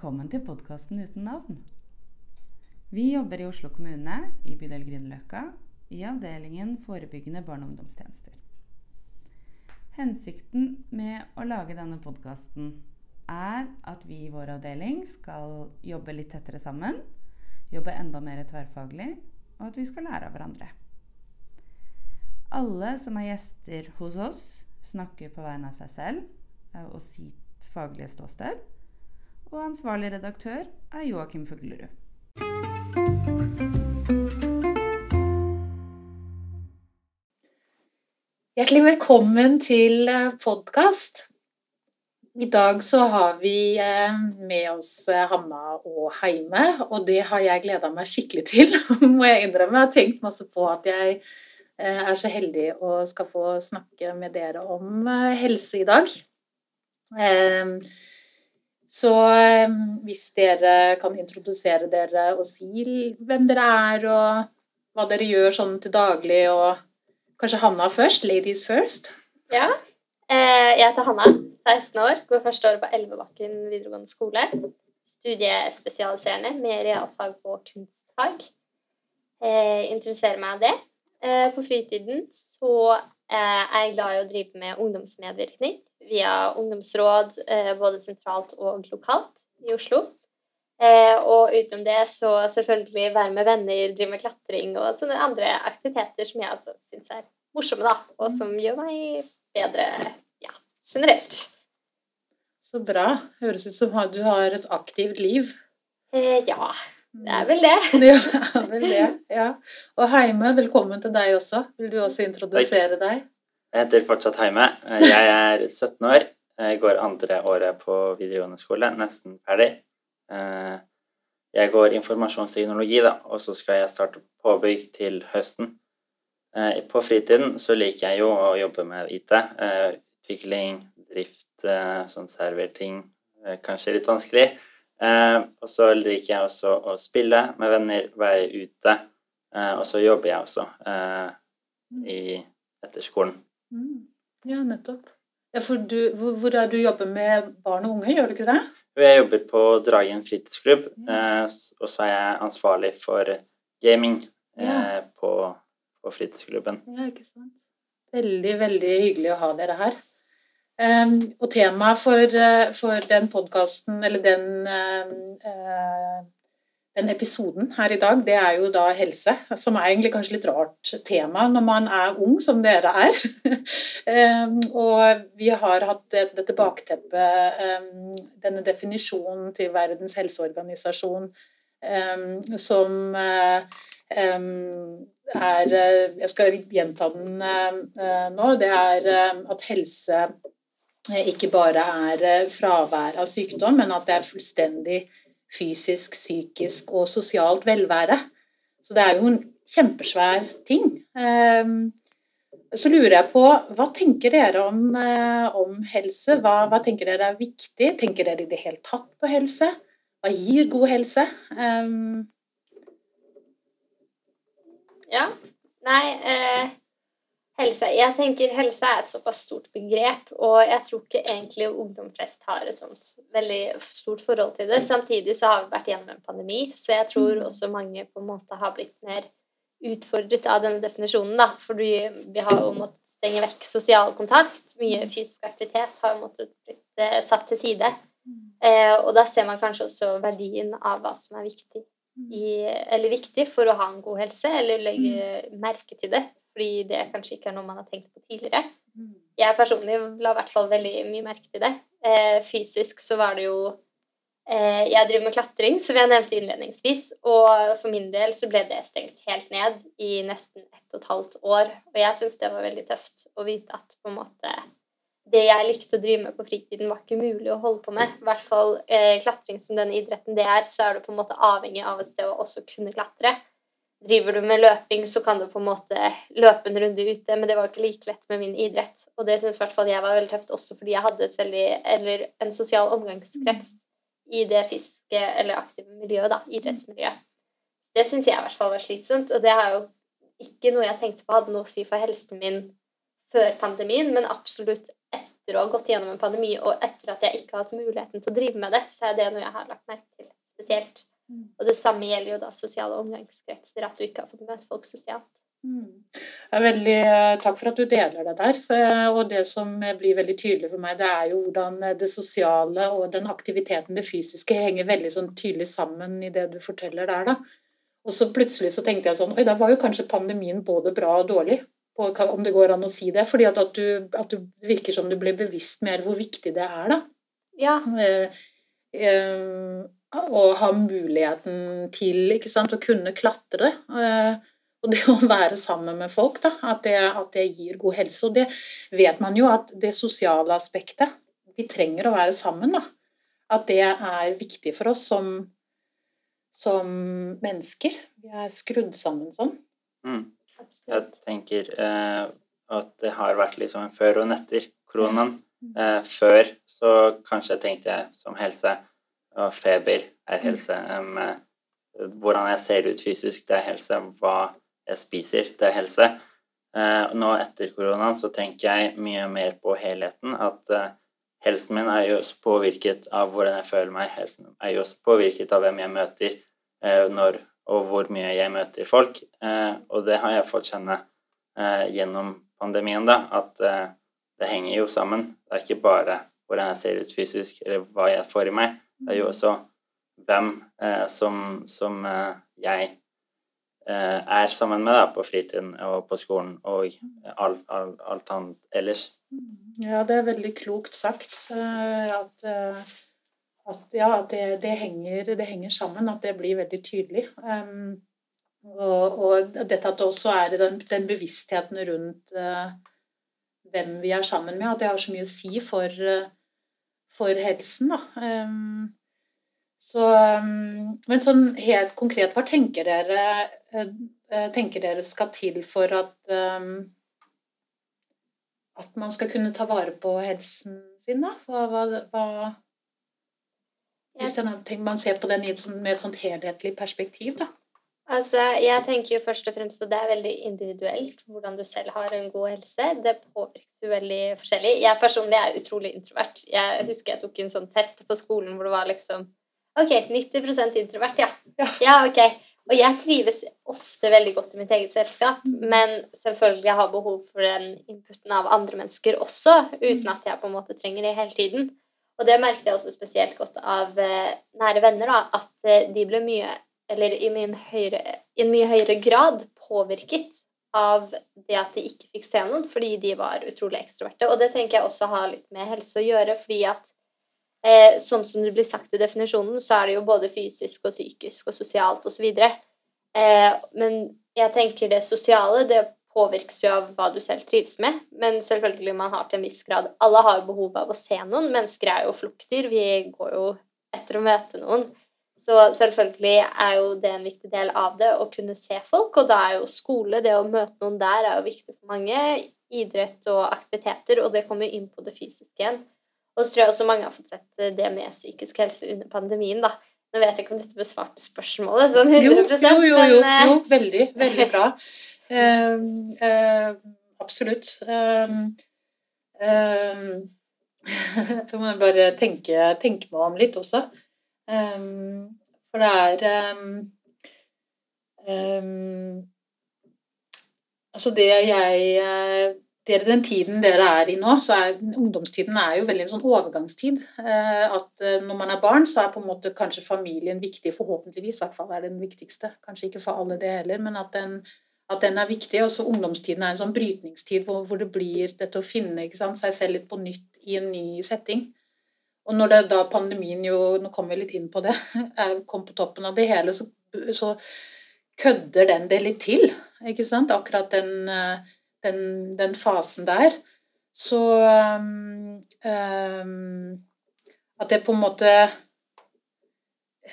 Velkommen til podkasten uten navn. Vi jobber i Oslo kommune, i bydel Grünerløkka, i avdelingen forebyggende barne- og ungdomstjenester. Hensikten med å lage denne podkasten er at vi i vår avdeling skal jobbe litt tettere sammen, jobbe enda mer tverrfaglig, og at vi skal lære av hverandre. Alle som er gjester hos oss, snakker på vegne av seg selv eh, og sitt faglige ståsted og ansvarlig redaktør er Joakim Fuglerud. Hjertelig velkommen til eh, podkast. I dag så har vi eh, med oss eh, Hanna og Heime, og det har jeg gleda meg skikkelig til, må jeg innrømme. Jeg har tenkt masse på at jeg er så heldig og skal få snakke med dere om helse i dag. Så ehm, hvis dere kan introdusere dere og si hvem dere er, og hva dere gjør sånn til daglig, og kanskje Hanna først. Ladies first. Ja. Eh, jeg heter Hanna, 16 år, går første året på Elvebakken videregående skole. Studiespesialiserende med realfag og kunstfag. Eh, interesserer meg av det. Eh, på fritiden så er jeg glad i å drive med ungdomsmedvirkning via ungdomsråd eh, både sentralt og lokalt i Oslo. Eh, og utenom det så selvfølgelig være med venner, drive med klatring og sånne andre aktiviteter som jeg også syns er morsomme, da, og som gjør meg bedre ja, generelt. Så bra. Høres ut som du har et aktivt liv. Eh, ja. Det er vel det. ja, det er vel det. Ja. Og Heime, velkommen til deg også. Vil du også introdusere Takk. deg? Jeg heter fortsatt Heime. Jeg er 17 år. Jeg går andre året på videregående skole, nesten ferdig. Eh, jeg går informasjonsteknologi, da, og så skal jeg starte påbygg til høsten. Eh, på fritiden så liker jeg jo å jobbe med IT. Eh, utvikling, drift, sånn serverting. Kanskje litt vanskelig. Og så liker jeg også å spille med venner, være ute. Og så jobber jeg også i, etter skolen. Mm. Ja, nettopp. Ja, for du, hvor, hvor er du jobber med barn og unge, gjør du ikke det? Jeg jobber på Dragen fritidsklubb, eh, og så er jeg ansvarlig for gaming eh, ja. på, på, fritidsklubben. Ja, ikke sant. Veldig, veldig hyggelig å ha dere her. Um, og temaet for, eh, for den podkasten, eller den uh, den episoden her i dag, det er jo da helse, som er egentlig kanskje litt rart tema når man er ung, som dere er. Ehm, og vi har hatt dette bakteppet, ehm, denne definisjonen til Verdens helseorganisasjon, ehm, som eh, er Jeg skal gjenta den eh, nå. Det er at helse ikke bare er fravær av sykdom, men at det er fullstendig fysisk, psykisk og sosialt velvære. Så det er jo en kjempesvær ting. Ehm, så lurer jeg på, hva tenker dere om, eh, om helse? Hva, hva, tenker dere er viktig? Tenker dere i det hele tatt på helse? Hva gir god helse? Um... Ja. Nei eh, Helse. Jeg tenker helse er et såpass stort begrep, og jeg tror ikke egentlig ungdom flest har et sånt veldig stort forhold til det. Samtidig så har vi vært gjennom en pandemi, så jeg tror mm. også mange på en måte har blitt mer utfordret av denne definisjonen, da. Fordi vi har jo måttet stenge vekk sosial kontakt. Mye mm. fysisk aktivitet har måttet blitt eh, satt til side. Mm. Eh, og da ser man kanskje også verdien av hva som er viktig. I, eller viktig for å ha en god helse, eller legge merke til det fordi det kanskje ikke er noe man har tenkt på tidligere. Mm. Jeg personlig la i hvert fall veldig mye merke til det. Eh, fysisk så var det jo eh, Jeg driver med klatring, som jeg nevnte innledningsvis. Og for min del så ble det stengt helt ned i nesten ett og et halvt år. Og jeg syns det var veldig tøft å vite at på en måte det jeg likte å drive med på fritiden, var ikke mulig å holde på med. I hvert fall eh, klatring som denne idretten det er, så er du på en måte avhengig av et sted å også kunne klatre. Driver du med løping, så kan du på en måte løpe en runde ute, men det var ikke like lett med min idrett. Og det syns i hvert fall jeg var veldig tøft, også fordi jeg hadde et veldig, eller en sosial omgangskrets i det fysiske eller aktive miljøet, da, idrettsmiljøet. Så det syns jeg i hvert fall var slitsomt, og det er jo ikke noe jeg tenkte på hadde noe å si for helsen min før pandemien, men absolutt etter å ha gått gjennom en pandemi, og etter at jeg ikke har hatt muligheten til å drive med det, så er det noe jeg har lagt merke til spesielt. Mm. Og det samme gjelder jo da sosiale omgangskretser, at du ikke har fått møte folk sosialt. Mm. Er veldig, eh, takk for at du deler det der. For, eh, og det som blir veldig tydelig for meg, det er jo hvordan det sosiale og den aktiviteten, det fysiske, henger veldig sånn tydelig sammen i det du forteller der, da. Og så plutselig så tenkte jeg sånn Oi, da var jo kanskje pandemien både bra og dårlig. På, om det går an å si det. fordi at, at, du, at du virker som du blir bevisst mer hvor viktig det er, da. Ja. Eh, eh, å ha muligheten til ikke sant, å kunne klatre. Eh, og det å være sammen med folk, da, at det, at det, gir god helse. Og det vet man jo at det sosiale aspektet Vi trenger å være sammen, da. At det er viktig for oss som, som mennesker. Vi er skrudd sammen sånn. Mm. Jeg tenker eh, at det har vært liksom en før og etter koronaen. Mm. Eh, før så kanskje tenkte jeg som helse, og feber er helse. eh, hvordan jeg ser ut fysisk, det er helse. Hva jeg spiser, det er helse. Eh, nå etter korona så tenker jeg mye mer på helheten. At eh, helsen min er jo også påvirket av hvordan jeg føler meg. Helsen er jo også påvirket av hvem jeg møter, eh, når og hvor mye jeg møter folk. Og det har jeg fått kjenne gjennom pandemien, da. At det henger jo sammen. Det er ikke bare hvordan jeg ser ut fysisk, eller hva jeg får i meg. Det er jo også hvem eh, som, som eh, jeg eh, er sammen med da, på fritiden og på skolen og alt, alt, alt annet ellers. Ja, det er veldig klokt sagt. eh, At, eh, at, ja, det, det, henger, det henger sammen, at det blir veldig tydelig. Um, og, og dette at det også er den, den bevisstheten rundt hvem vi er sammen med, at det har så mye å si for, eh, for helsen. Da. Um, så, um, men sånn helt konkret, hva tenker dere, eh, eh, tenker dere skal til for at um, at man skal kunne ta vare på helsen sin, da? Hva, hva, hva Hvis man ser på den i et, sånn- med et sånt helhetlig perspektiv, da. Altså, jeg tenker jo først og fremst at det er veldig individuelt hvordan du selv har en god helse. Det påvirkes jo veldig forskjellig. Jeg personlig er utrolig introvert. Jeg husker jeg tok en sånn test på skolen hvor det var liksom Ok, 90% introvert, ja. Ja. Ja, ok. Og jeg trives ofte veldig godt i mitt eget selskap, men selvfølgelig jeg har behov for den inputen av andre mennesker også, uten at jeg på en måte trenger det hele tiden. Og det merket jeg også spesielt godt av eh, nære venner, da, at eh, de ble mye eller i, høyere, i en mye høyere grad påvirket av det at de ikke fikk se noen, fordi de var utrolig ekstroverte. Og det tenker jeg også har litt med helse å gjøre, fordi at eh, sånn som det blir sagt i definisjonen, så er det jo både fysisk og psykisk og sosialt osv. Eh, men jeg tenker det sosiale, det påvirkes jo av hva du selv trives med, men selvfølgelig man har til en viss grad Alle har jo behov av å se noen. Mennesker er jo flokkdyr. Vi går jo etter å møte noen. Så selvfølgelig er jo det en viktig del av det, å kunne se folk. Og da er jo skole, det å møte noen der, er jo viktig for mange. Idrett og aktiviteter, og det kommer inn på det fysiske igjen. Og så tror jeg også mange har fått sett det med psykisk helse under pandemien, da. Nå vet jeg ikke om dette besvarte spørsmålet sånn 100 Jo, jo, jo, jo, eh, jo veldig, veldig bra. Eh, eh, absolutt. Um, um, jeg må bare tenke, tenke meg om litt også. Um, for det er um, um, Altså det jeg dere, Den tiden dere er i nå, så er ungdomstiden er jo veldig en sånn overgangstid. Eh, At eh, når man er barn, så er på en måte kanskje familien viktig, forhåpentligvis. I hvert fall er den viktigste. Kanskje ikke for alle det heller, men at den, at den er viktig. Og så ungdomstiden er en sånn brytningstid hvor, hvor det blir dette å finne sant, seg selv litt på nytt i en ny setting. Og når det da pandemien jo, nå kom vi litt inn på det, kom på toppen av det hele, så, så kødder den det litt til. Ikke sant? Akkurat den, eh, den, den fasen der. Så um, um, At det på en måte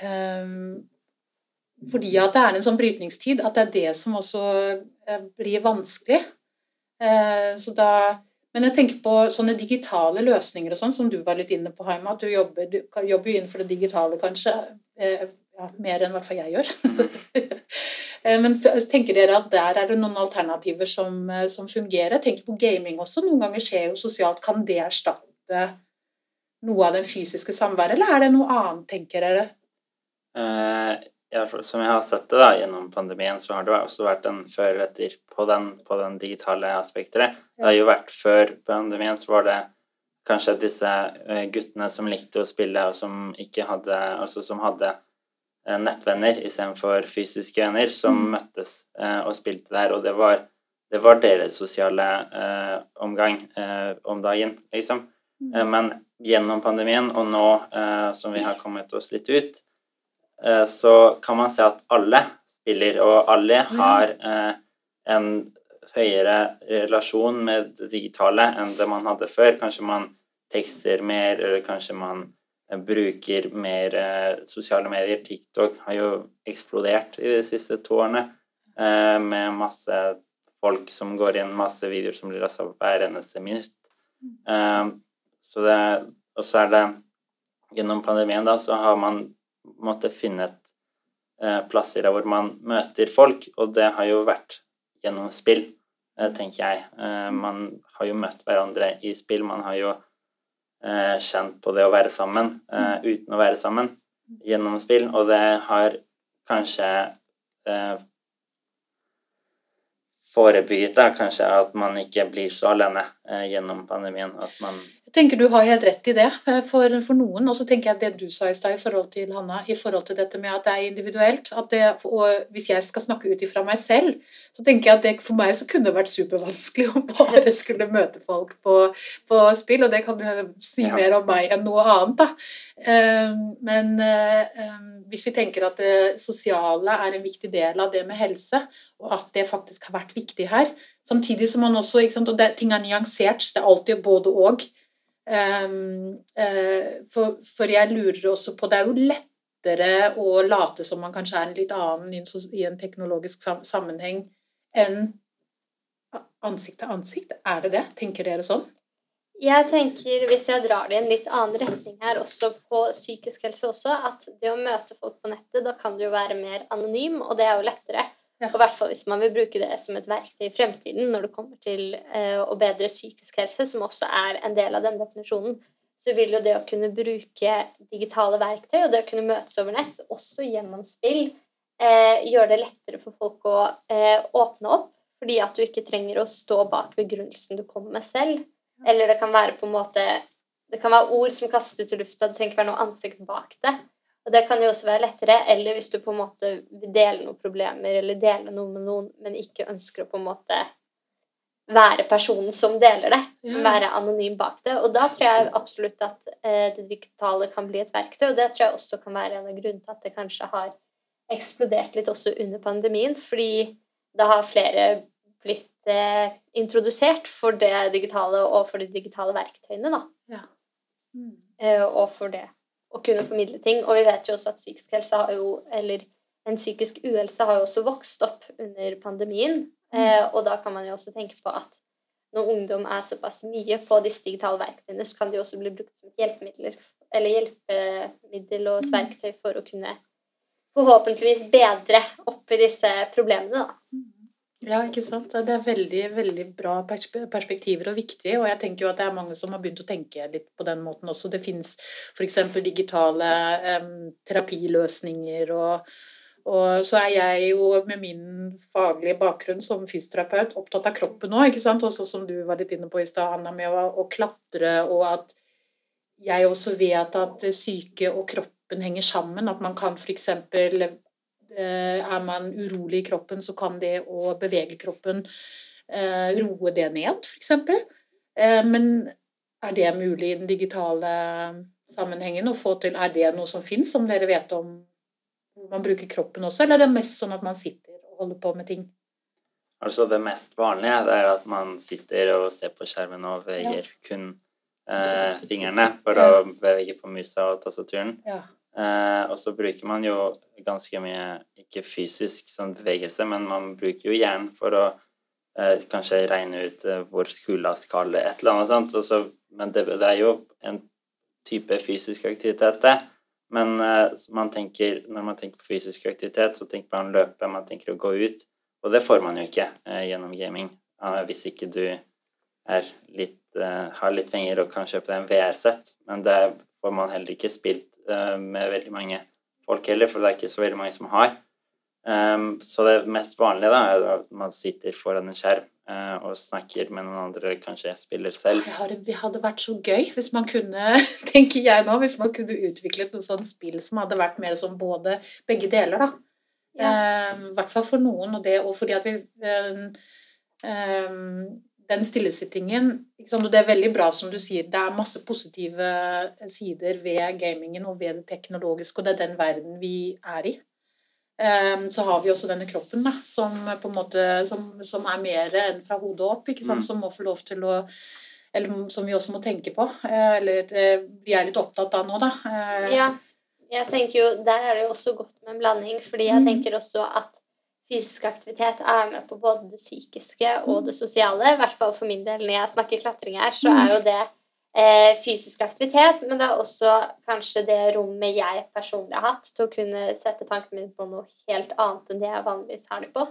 um, Fordi at det er en sånn brytningstid, at det er det som også blir vanskelig. Uh, så da men jeg tenker på sånne digitale løsninger og sånn, som du var litt inne på, Haima. Du jobber, du jobber jo innenfor det digitale, kanskje. Eh, ja, mer enn i hvert fall jeg gjør. Eh, men tenker dere at der er det noen alternativer som, eh, som fungerer? Tenk på gaming også. Noen ganger skjer jo sosialt. Kan det erstatte noe av den fysiske samværet, eller er det noe annet, tenker dere? Uh, ja, som jeg har sett det da, gjennom pandemien, så har det også vært en før og etter på den, på den digitale aspektet. Det har jo vært Før pandemien så var det kanskje disse guttene som likte å spille, og som ikke hadde Altså som hadde Eh, nettvenner istedenfor fysiske venner, som mm. møttes eh, og spilte der. Og det var, det var deres sosiale eh, omgang eh, om dagen, liksom. Mm. Eh, men gjennom pandemien, og nå eh, som vi har kommet oss litt ut, så kan man se at alle spiller, og alle har en høyere relasjon med det digitale enn det man hadde før. Kanskje man tekster mer, eller kanskje man bruker mer eh, sosiale medier. TikTok har jo eksplodert i de siste to årene eh, med masse folk som går inn, masse videoer som blir lasta opp hver eneste minutt. Eh, så det, og så er det Gjennom pandemien da, så har man måttet finne et eh, plasser hvor man møter folk, og det har jo vært gjennom spill, eh, tenker jeg. Eh, man har jo møtt hverandre i spill. Man har jo eh, kjent på det å være sammen uten å være sammen gjennom spill, og det har kanskje forebygget da, kanskje at man ikke blir så alene gjennom pandemien. At man tenker Du har helt rett i det eh, for, for noen. Og så tenker jeg det du sa i stad i forhold til Hanna, i forhold til dette med at det er individuelt. Det, og hvis jeg skal snakke ut ifra meg selv, så tenker jeg at det for meg så kunne det vært supervanskelig å bare skulle møte folk på, på spill. Og det kan du si ja. mer om meg enn noe annet, da. Ehm, men ehm, hvis vi tenker at det sosiale er en viktig del av det med helse, og at det faktisk har vært viktig her, samtidig som man også sant, Og det, ting er nyansert. Det er alltid både og. Um, uh, for, for, jeg lurer også på Det er jo lettere å late som man kanskje er en litt annen i en teknologisk sammenheng enn ansikt til ansikt. Er det det? Tenker dere sånn? Jeg tenker, hvis jeg drar det i en litt annen retning her, også på psykisk helse også, at det å møte folk på nettet, da kan det jo være mer anonym, og det er jo lettere. Ja. Og i hvert fall hvis man vil bruke det som et verktøy i fremtiden når det kommer til eh, å bedre psykisk helse, som også er en del av den definisjonen, så vil jo det å kunne bruke digitale verktøy og det å kunne møtes over nett, også gjennom spill, eh, gjøre det lettere for folk å eh, åpne opp. Fordi at du ikke trenger å stå bak begrunnelsen du kommer med selv. Eller det kan være på en måte det kan være ord som kastes ut i lufta, det trenger ikke være noe ansikt bak det. Og det kan jo også være lettere. Eller hvis du på en måte vil dele noen problemer eller dele noe med noen, men ikke ønsker å på en måte være personen som deler det. Ja. Være anonym bak det. Og da tror jeg absolutt at eh, det digitale kan bli et verktøy. Og det tror jeg også kan være en av grunnene til at det kanskje har eksplodert litt også under pandemien. Fordi da har flere blitt eh, introdusert for det digitale og for de digitale verktøyene, da. Ja. Mm. Eh, og for det å kunne formidle ting. Og vi vet jo også at psykisk helse har jo, eller en psykisk uhelse har jo også vokst opp under pandemien. Mm. Eh, og da kan man jo også tenke på at når ungdom er såpass mye på disse digitale verktøyene, så kan de også bli brukt som hjelpemidler eller hjelpemiddel og et mm. verktøy for å kunne forhåpentligvis bedre opp i disse problemene. da. Ja, ikke sant. Det er veldig, veldig bra perspektiver og viktige. Og jeg tenker jo at det er mange som har begynt å tenke litt på den måten også. Det finnes f.eks. digitale um, terapiløsninger og, og så er jeg jo med min faglige bakgrunn som fysioterapeut opptatt av kroppen òg, ikke sant. Også som du var litt inne på i stad, Anna, med å, å, klatre, og at jeg også vet at syke og kroppen henger sammen. At man kan f.eks. Eh, er man urolig i kroppen, så kan det å bevege kroppen eh, roe det ned, f.eks. Eh, men er det mulig i den digitale sammenhengen å få til? Er det noe som fins, som dere vet om hvor man bruker kroppen også, eller er det mest sånn at man sitter og holder på med ting? Altså Det mest vanlige det er at man sitter og ser på skjermen og beveger ja. kun eh, fingrene for å bevege på musa og tastaturen. Ja. Eh, og så bruker man jo ganske mye, ikke fysisk sånn bevegelse, men man bruker jo hjernen for å eh, kanskje regne ut eh, hvor skulda skal, et eller annet sånt. Så, men det, det, er jo en type fysisk aktivitet, det. Men man tenker, når man tenker på fysisk aktivitet, så tenker man løpe, man tenker å gå ut. Og det får man jo ikke gjennom gaming hvis ikke du litt, har litt penger og kan kjøpe deg en VR-sett. Men det får man heller ikke spilt med veldig mange folk heller, for det er ikke så veldig mange som har. Um, så det mest vanlige da, er at man sitter foran en skjerm uh, og snakker med noen andre, kanskje spiller selv. Det hadde vært så gøy hvis man kunne, tenker jeg nå, hvis man kunne utviklet noe sånt spill som hadde vært mer som både begge deler, da. Ja. Um, I hvert fall for noen, og det og fordi at vi um, den stillesittingen og Det er veldig bra, som du sier. Det er masse positive sider ved gamingen og ved det teknologiske, og det er den verden vi er i. Ehm, så har vi også denne kroppen da, som, på en måte, som, som er mer enn fra hodet opp, ikke sant? Mm. som må få lov til å Eller som vi også må tenke på. Eh, eller eh, vi er litt opptatt av nå, da. Eh, ja. Jeg tenker jo, Der er det jo også godt med en blanding, fordi jeg mm. tenker også at fysisk aktivitet er med på både det psykiske og det sosiale. I hvert fall for min del når jeg snakker klatring her, så er jo det eh, fysisk aktivitet, men det er også kanskje det rommet jeg personlig har hatt til å kunne sette tanken min på noe helt annet enn det jeg vanligvis har det på.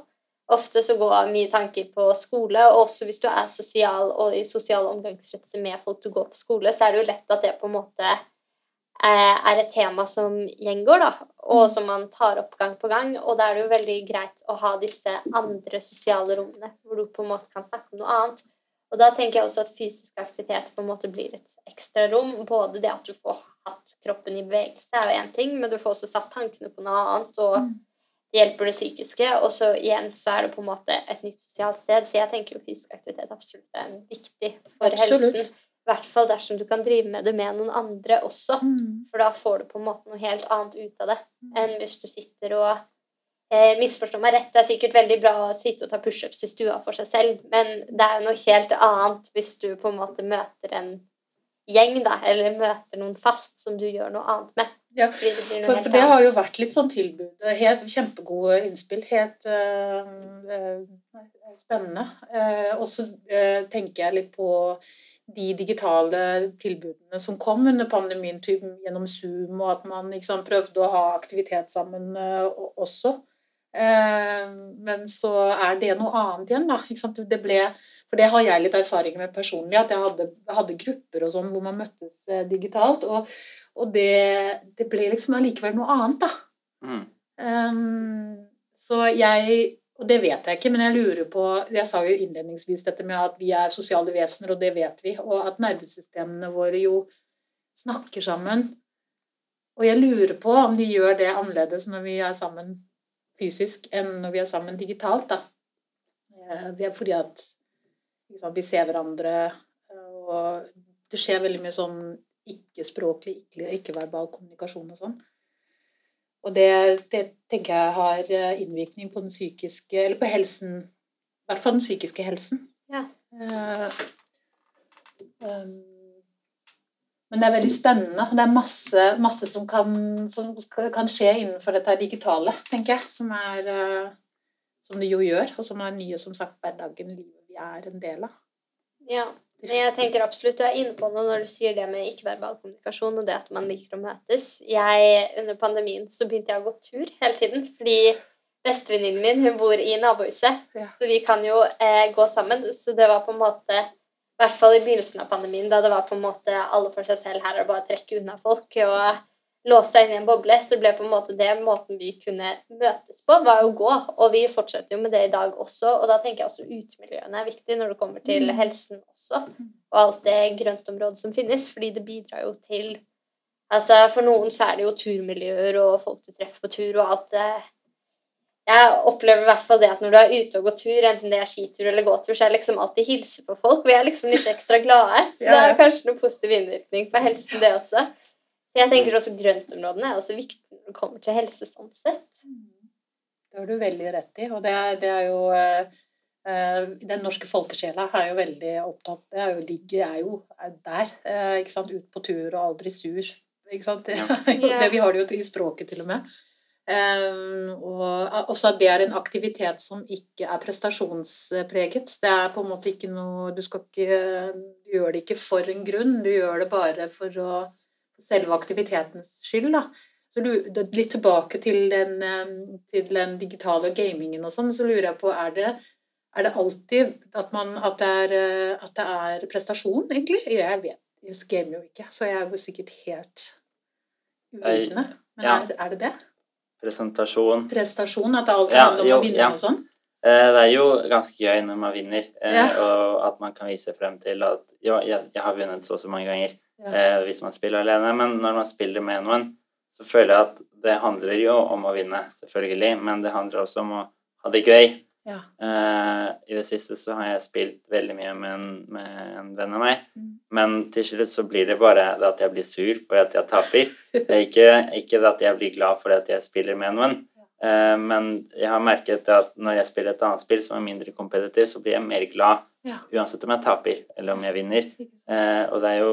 Ofte så går mye tanker på skole, og også hvis du er sosial og i sosiale omgangskretser med folk du går på skole, så er det jo lett at det på en måte er et tema som gjengår, da, og mm. som man tar opp gang på gang. Og da er det jo veldig greit å ha disse andre sosiale rommene hvor du på en måte kan snakke om noe annet. Og da tenker jeg også at fysisk aktivitet på en måte blir et ekstra rom. Både det at du får hatt kroppen i bevegelse, er jo én ting, men du får også satt tankene på noe annet. og mm. det hjelper det psykiske. Og så igjen så er det på en måte et nytt sosialt sted. Så jeg tenker jo fysisk aktivitet absolutt er viktig for absolutt. helsen. I hvert fall dersom du kan drive med det med noen andre også. Mm. For da får du på en måte noe helt annet ut av det mm. enn hvis du sitter og Eh, misforstå meg rett, det er sikkert veldig bra å sitte og ta pushups i stua for seg selv, men det er jo noe helt annet hvis du på en måte møter en gjeng, da, eller møter noen fast som du gjør noe annet med. Ja, for, for, det har jo vært litt sånn tilbud. Helt kjempegode innspill. Helt uh, uh, spennende. Uh, og så tenker jeg litt på de digitale tilbudene som kom under pandemien, typ, gjennom Zoom, og at man liksom, prøvde å ha aktivitet sammen også. Eh, men så er det noe annet igjen, da. Det ble, for det har jeg litt erfaring med personlig, at jeg hadde, hadde grupper og sånn hvor man møttes eh, digitalt. Og, og det, det, ble liksom allikevel noe annet, da. Mm. Um, så jeg Og det vet jeg ikke, men jeg lurer på Jeg sa jo innledningsvis dette med at vi er sosiale vesener, og det vet vi. Og at nervesystemene våre jo snakker sammen. Og jeg lurer på om de gjør det annerledes når vi er sammen fysisk enn når vi er sammen digitalt. Da. Eh, fordi at liksom, vi ser hverandre, og det skjer veldig mye sånn ikke-språklig, ikke-verbal kommunikasjon og sånn. Og det, det, tenker jeg har eh, innvirkning på den psykiske Eller på helsen. I hvert fall den psykiske helsen. Ja. Uh, um, men det er veldig spennende. Det er masse, masse som, kan, som, kan, skje innenfor dette digitale, tenker jeg. Som, er, eh, som det jo gjør, og som er nye som sagt hverdagen livet vi er en del av. Ja, men jeg tenker absolutt du er inne på noe når du sier det med ikke-verbal kommunikasjon og det at man liker å møtes. Jeg, Under pandemien så begynte jeg å gå tur hele tiden fordi bestevenninnen min hun bor i nabohuset, ja. så vi kan jo eh, gå sammen. Så det var på en måte i hvert fall i begynnelsen av pandemien, da det var på en måte alle for seg selv her og bare trekke unna folk og låse seg inn i en boble, så ble på en måte det måten vi kunne møtes på, var å gå. Og vi fortsetter jo med det i dag også. Og da tenker jeg også utemiljøene er viktig når det kommer til mm. helsen også. Og alt det grøntområdet som finnes, fordi det bidrar jo til Altså For noen så er det jo turmiljøer og folk du treffer på tur og alt det jeg opplever i hvert fall det at når du er ute og går tur, enten det er skitur eller gåtur, så er det liksom alltid hilse på folk. Vi er liksom litt ekstra glade. Så det er kanskje noen positiv innvirkning på helsen, det også. Jeg tenker også grøntområdene er også viktig når det kommer til helse sånn sett. Det har du veldig rett i. Og det er, det er jo uh, Den norske folkesjela er jo veldig opptatt Det er jo, ligger er jo er der. Uh, ikke sant? Ut på tur og aldri sur. Ikke sant? Det, det, vi har det jo i språket til og med. Um, og også at det er en aktivitet som ikke er prestasjonspreget. Det er på en måte ikke noe Du skal ikke du gjør det ikke for en grunn, du gjør det bare for å selve aktivitetens skyld, da. Så litt tilbake til den, eh, til den digitale gamingen og sånn, så lurer jeg på er det, er det alltid at, man, at, det er, eh, at det er prestasjon, egentlig? Jeg vet, jeg gamer jo ikke, så jeg er jo sikkert helt uvitende. Men ja. er, er det det? Presentasjon. Prestasjon? At det alltid Ja, handler om jo, å vinne ja. og sånn? Eh, Det er jo ganske gøy når man vinner, Ja. og at man kan vise frem til at ja, jeg, jeg har vunnet så og så mange ganger Ja. eh, hvis man spiller alene. Men når man spiller med noen, så føler jeg at det handler jo om å vinne, selvfølgelig, men det handler også om å ha det gøy. Ja. Eh, I det siste så har jeg spilt veldig mye med en, med en venn av meg, Mm. men til slutt så blir det bare det at jeg blir sur for at jeg taper. Det er ikke, ikke det at jeg blir glad for at jeg spiller med noen. Uh, men jeg har merket at når jeg spiller et annet spill som er mindre kompetitivt, så blir jeg mer glad Ja. uansett om jeg taper eller om jeg vinner. Uh. Og det er jo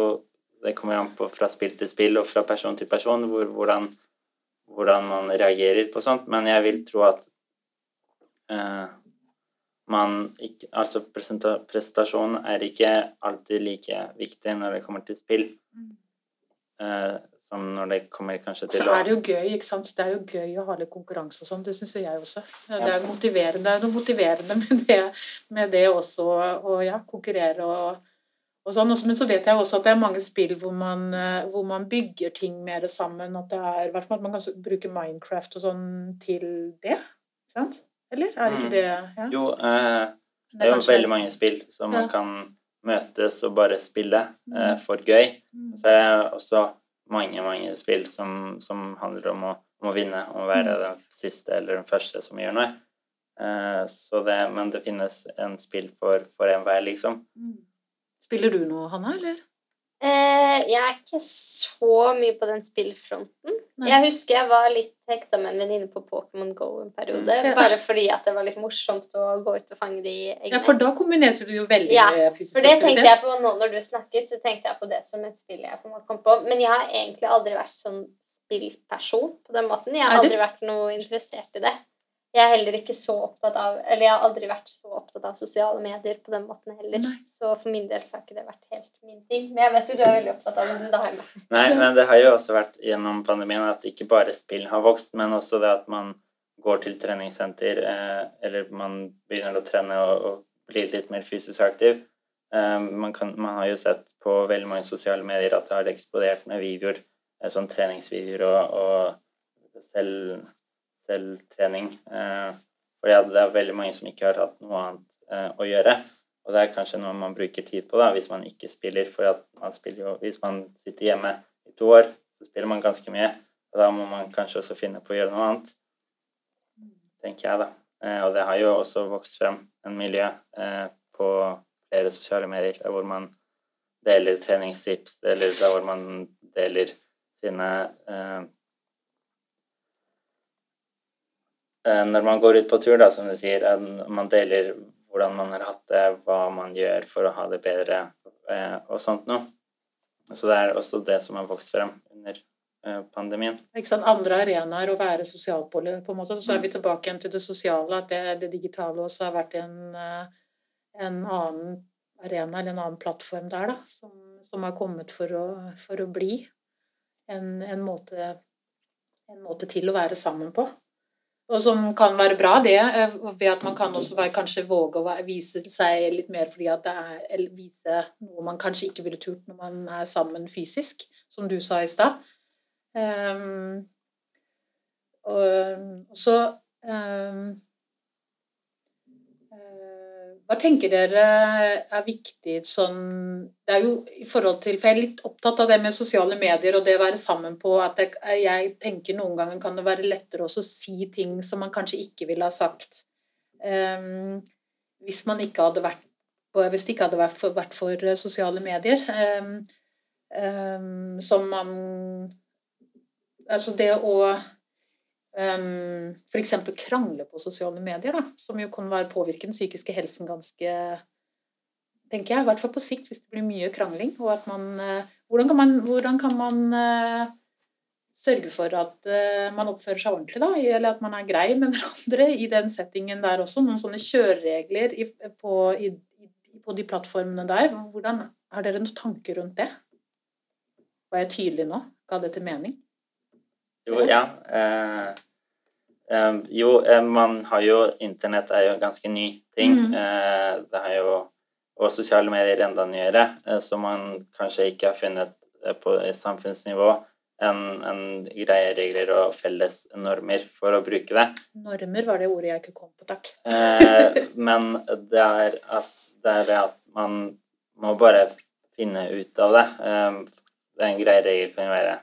Det kommer an på fra spill til spill og fra person til person hvor, hvordan, hvordan man reagerer på sånt. Men jeg vil tro at uh, man ikke Altså prestasjon er ikke alltid like viktig når det kommer til spill, eh, som når det kommer kanskje til så er det jo gøy, ikke sant. Det er jo gøy å ha litt konkurranse og sånn. Det syns jeg også. Det er motiverende, det er noe motiverende med det, med det også, å ja, konkurrere og, og sånn. Men så vet jeg også at det er mange spill hvor man, eh, hvor man bygger ting mer sammen. At det er, i hvert fall at man kan bruke Minecraft og sånn til det. Ikke sant? Eller? Er det Mm. ikke det? Ja. Jo, eh, det er jo kanskje- veldig mange spill som man kan møtes og bare spille eh, Mm. for gøy. Mm. Så er det også mange, mange spill som, som handler om å, om å vinne, om å være Mm. den siste eller den første som gjør noe. Eh, så det, men det finnes en spill for, for enhver, liksom. Spiller du noe, Hanna, eller? Eh, jeg er ikke så mye på den spillfronten. Nei. Jeg husker jeg var litt hekta med en venninne på Pokémon Go en periode. Mm. Ja. Bare fordi at det var litt morsomt å gå ut og fange de eggene. Ja, for da kombinerte du jo veldig Ja, fysisk aktivitet. For det tenkte jeg på nå når du snakket, så tenkte jeg på det som et spill jeg på en måte kom på. Men jeg har egentlig aldri vært sånn spillperson på den måten. Jeg har aldri vært noe interessert i det. Jeg er heller ikke så opptatt av Eller jeg har aldri vært så opptatt av sosiale medier på den måten heller. Nei. Så for min del så har ikke det vært helt min ting. Men jeg vet jo du er veldig opptatt av det, du da, Heime. Nei, men det har jo også vært gjennom pandemien at ikke bare spill har vokst, men også det at man går til treningssenter, eh, eller man begynner å trene og, og blir litt mer fysisk aktiv. Eh, man, kan, man har jo sett på veldig mange sosiale medier at det har eksplodert med videoer, eh, sånn treningsvideoer og, og selv, selvtrening. Eh, fordi det er veldig mange som ikke har hatt noe annet eh, å gjøre. Og det er kanskje noe man bruker tid på da, hvis man ikke spiller. For man spiller jo, hvis man sitter hjemme i to år, så spiller man ganske mye. Og da må man kanskje også finne på å gjøre noe annet, tenker jeg da. Eh, og det har jo også vokst frem en miljø på flere sosiale medier hvor man deler treningstips, eller hvor man deler sine eh, eh, Når man går ut på tur, da, som du sier, eh, man deler hvordan man har hatt det, hva man gjør for å ha det bedre eh, og sånt noe. Så det er også det som har vokst frem under eh, pandemien. Ikke sant? Andre arenaer å være sosial på, på en måte. Så er vi tilbake igjen til det sosiale, at det, det digitale også har vært en, eh, en annen arena eller en annen plattform der, da, som, som har kommet for å, for å bli en, en, måte, en måte til å være sammen på. Og som kan være bra, det, eh, ved at man kan også være, kanskje våge å vise seg litt mer fordi at det er Eller vise noe man kanskje ikke ville turt når man er sammen fysisk, som du sa i stad. Um, og, så um, Hva tenker dere er viktig sånn Det er jo i forhold til For jeg er litt opptatt av det med sosiale medier og det å være sammen på at jeg, jeg tenker noen ganger kan det være lettere å si ting som man kanskje ikke ville ha sagt um, hvis man ikke hadde vært hvis det ikke hadde vært for, vært for sosiale medier. Um, um, som man Altså det å um, f.eks. krangle på sosiale medier, da, som jo kan være påvirke den psykiske helsen ganske tenker jeg, i hvert fall på sikt, hvis det blir mye krangling. og at man, uh, Hvordan kan man, hvordan kan man uh, sørge for at uh, man oppfører seg ordentlig, da, eller at man er grei med hverandre i den settingen der også? Noen sånne kjøreregler i, på, i, på de plattformene der. Hvordan Har dere noen tanker rundt det? Var jeg tydelig nå? ga dette mening? Jo, ja. Eh, eh, jo, eh, man har jo Internett er jo en ganske ny ting. Mm. Eh, det har jo Og sosiale medier enda nyere, eh, så man kanskje ikke har funnet eh, på samfunnsnivå en, en greie regler og felles normer for å bruke det. Normer var det ordet jeg ikke kom på, takk. Eh, men det er, at, det er ved at man må bare finne ut av det. Eh, det er en grei regel kan å være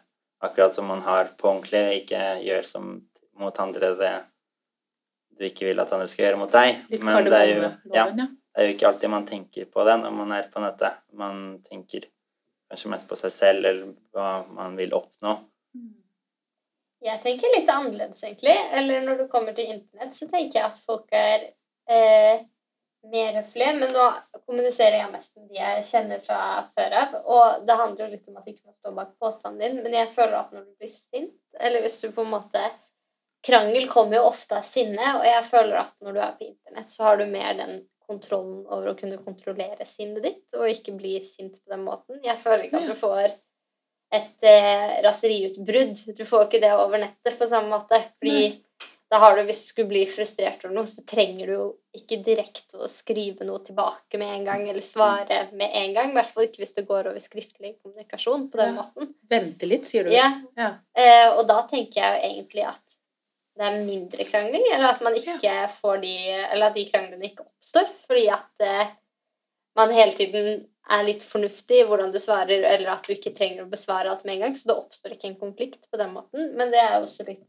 akkurat som man har på ordentlig. Ikke gjør som mot andre det du ikke vil at andre skal gjøre mot deg. Litt Men det er, jo, ja, ja. det er jo ikke alltid man tenker på det når man er på nettet. Man tenker kanskje mest på seg selv eller hva man vil oppnå. Jeg tenker litt annerledes, egentlig. Eller når det kommer til internett, så tenker jeg at folk er eh, mer høflige. Men nå kommuniserer jeg mest med de jeg kjenner fra før av. Og det handler jo litt om at du ikke må stå bak påstanden din, men jeg føler at når du blir sint, eller hvis du på en måte Krangel kommer jo ofte av sinne, og jeg føler at når du er på internett, så har du mer den kontrollen over å kunne kontrollere sinnet ditt, og ikke bli sint på den måten. Jeg føler ikke at du får et eh, raseriutbrudd. Du får ikke det over nettet på samme måte. Fordi da har du, hvis du skulle bli frustrert over noe, så trenger du jo ikke direkte å skrive noe tilbake med en gang, eller svare med en gang. I hvert fall ikke hvis det går over skriftlig kommunikasjon på den Ja. måten. Vente litt, sier du. Ja, Ja. eh, og da tenker jeg jo egentlig at det er mindre krangling, eller at man ikke får de Eller at de kranglene ikke oppstår, fordi at eh, man hele tiden er litt fornuftig i hvordan du svarer, eller at du ikke trenger å besvare alt med en gang, så det oppstår ikke en konflikt på den måten. Men det er jo også litt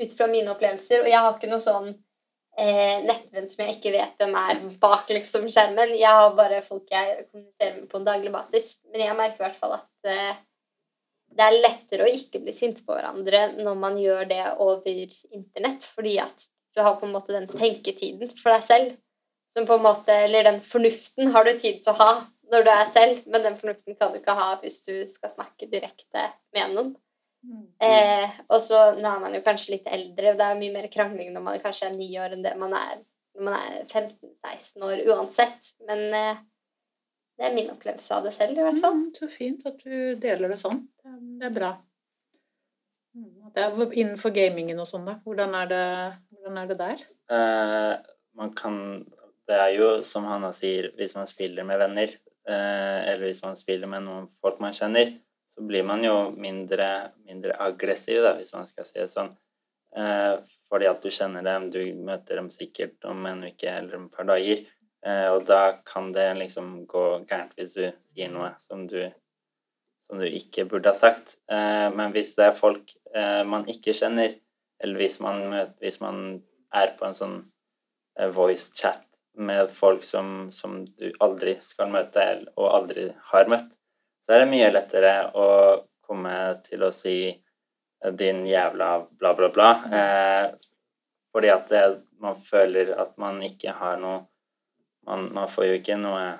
ut fra mine opplevelser, og jeg har ikke noe sånn eh, nettvenn som jeg ikke vet hvem er bak liksom skjermen. Jeg har bare folk jeg kommuniserer med på en daglig basis. Men jeg merker i hvert fall at eh, det er lettere å ikke bli sinte på hverandre når man gjør det over internett, fordi at du har på en måte den tenketiden for deg selv. Som på en måte, Eller den fornuften har du tid til å ha når du er selv, men den fornuften kan du ikke ha hvis du skal snakke direkte med noen. Eh, og så nå er man jo kanskje litt eldre, og det er mye mer krangling når man kanskje er ni år enn det man er når man er 15-16 år uansett. Men eh, det er min opplevelse av det selv, i hvert fall. Mm, så fint at du deler det sånn. Det er- bra. Mm, Det er innenfor gamingen og sånn, da. Hvordan er det, hvordan er det der? Eh, man kan Det er jo, som Hanna sier, hvis man spiller med venner, eh, eller hvis man spiller med noen folk man kjenner, så blir man jo mindre, mindre aggressiv, da, hvis man skal si det sånn. Eh, fordi at du kjenner dem, du møter dem sikkert om en uke eller et par dager. Eh, og da kan det liksom gå gærent hvis du sier noe som du, som du ikke burde ha sagt. Eh, men hvis det er folk eh, man ikke kjenner, eller hvis man, møter, hvis man er på en sånn voice chat med folk som, som du aldri skal møte og aldri har møtt, så er det mye lettere å komme til å si 'din jævla bla, bla, bla'. Eh, fordi at det, man føler at man ikke har noe Man, man får jo ikke noe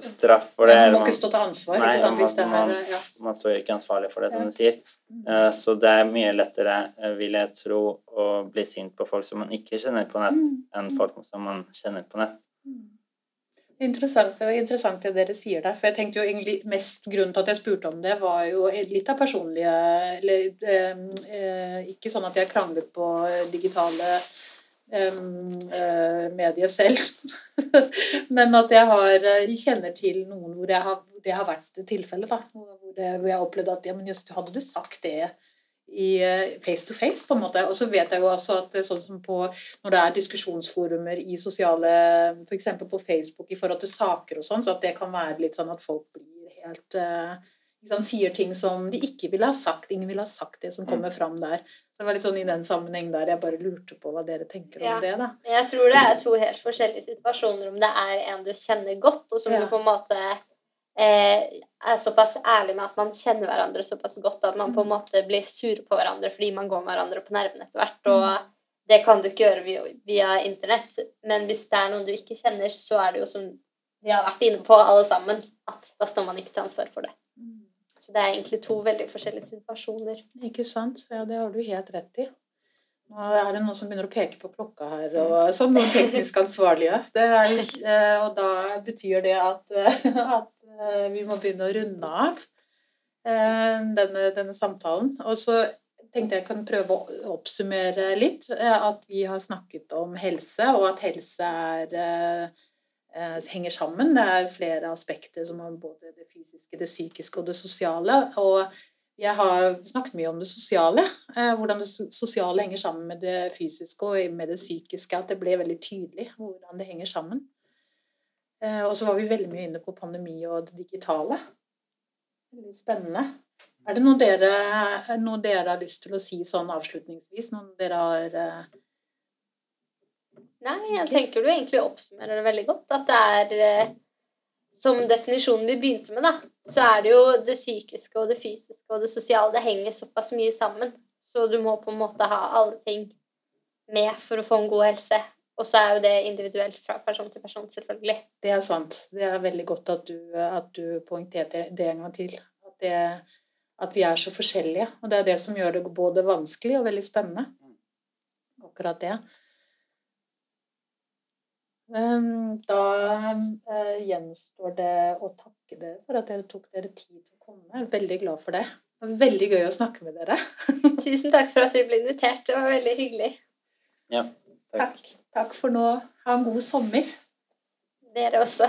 straff for det. Man eller må ikke stå til ansvar, Nei, sant? Hvis det man- er ja. man står jo ikke ansvarlig for det, som Ja. du sier. Mm. Eh, Så det er mye lettere, eh, vil jeg tro, å bli sint på folk som man ikke kjenner på nett, Mm. enn folk som man kjenner på nett. Interessant, det var interessant det dere sier der. For jeg tenkte jo egentlig mest grunnen til at jeg spurte om det, var jo litt av personlige Eller eh, eh, ikke sånn at jeg kranglet på digitale eh, eh, medier selv. Men at jeg har Jeg kjenner til noen hvor, har, det har vært tilfellet. Hvor, hvor jeg opplevde at ja, men jøss, hadde du sagt det i eh, face to face, på en måte. Og så vet jeg jo også at sånn som på når det er diskusjonsforumer i sosiale F.eks. på Facebook i forhold til saker og sånn, så at det kan være litt sånn at folk blir helt sant, Sier ting som de ikke ville ha sagt. Ingen ville ha sagt det som kommer fram der. Så det var litt sånn i den sammenheng der jeg bare lurte på hva dere tenker om Ja. det, da. Jeg tror det er to helt forskjellige situasjoner om det er en du kjenner godt, og som Ja. du på en måte eh, er såpass ærlig med at man kjenner hverandre såpass godt at man på en måte blir sure på hverandre fordi man går med hverandre på nervene etter hvert. Og det kan du ikke gjøre via, via internett. Men hvis det er noen du ikke kjenner, så er det jo som vi har vært inne på alle sammen, at da står man ikke til ansvar for det. Så det er egentlig to veldig forskjellige situasjoner. Ikke sant? Ja, det har du helt rett i. Nå er det noen som begynner å peke på klokka her, og sånn noen teknisk ansvarlige. Det er, eh, og da betyr det at, at eh, vi må begynne å runde av. eh, denne, denne samtalen. Og så tenkte jeg kan prøve å oppsummere litt. At vi har snakket om helse, og at helse er, henger sammen. Det er flere aspekter som har både det fysiske, det psykiske og det sosiale. Og jeg har snakket mye om det sosiale. eh, Hvordan det sosiale henger sammen med det fysiske og med det psykiske. At det ble veldig tydelig hvordan det henger sammen. Eh, Og så var vi veldig mye inne på pandemi og det digitale. Veldig spennende. Er det noe dere, noe dere har lyst til å si sånn avslutningsvis? Noe dere har eh, Nei, jeg tenker du egentlig oppsummerer det veldig godt. At det er eh, Som definisjonen vi begynte med, da, så er det jo det psykiske og det fysiske og det sosiale. Det henger såpass mye sammen. Så du må på en måte ha alle ting med for å få en god helse. Og så er jo det individuelt fra person til person, selvfølgelig. Det er sant. Det er veldig godt at du, at du poengterte det en gang til. At, det, at vi er så forskjellige. Og det er det som gjør det både vanskelig og veldig spennende. Akkurat det. Ehm, Da eh, gjenstår det å takke dere for at dere tok dere tid til å komme. Jeg er veldig glad for det. Det var veldig gøy å snakke med dere. Tusen takk for at vi ble invitert. Det var veldig hyggelig. Ja, takk. Takk. Takk for nå. Ha en god sommer. Dere også.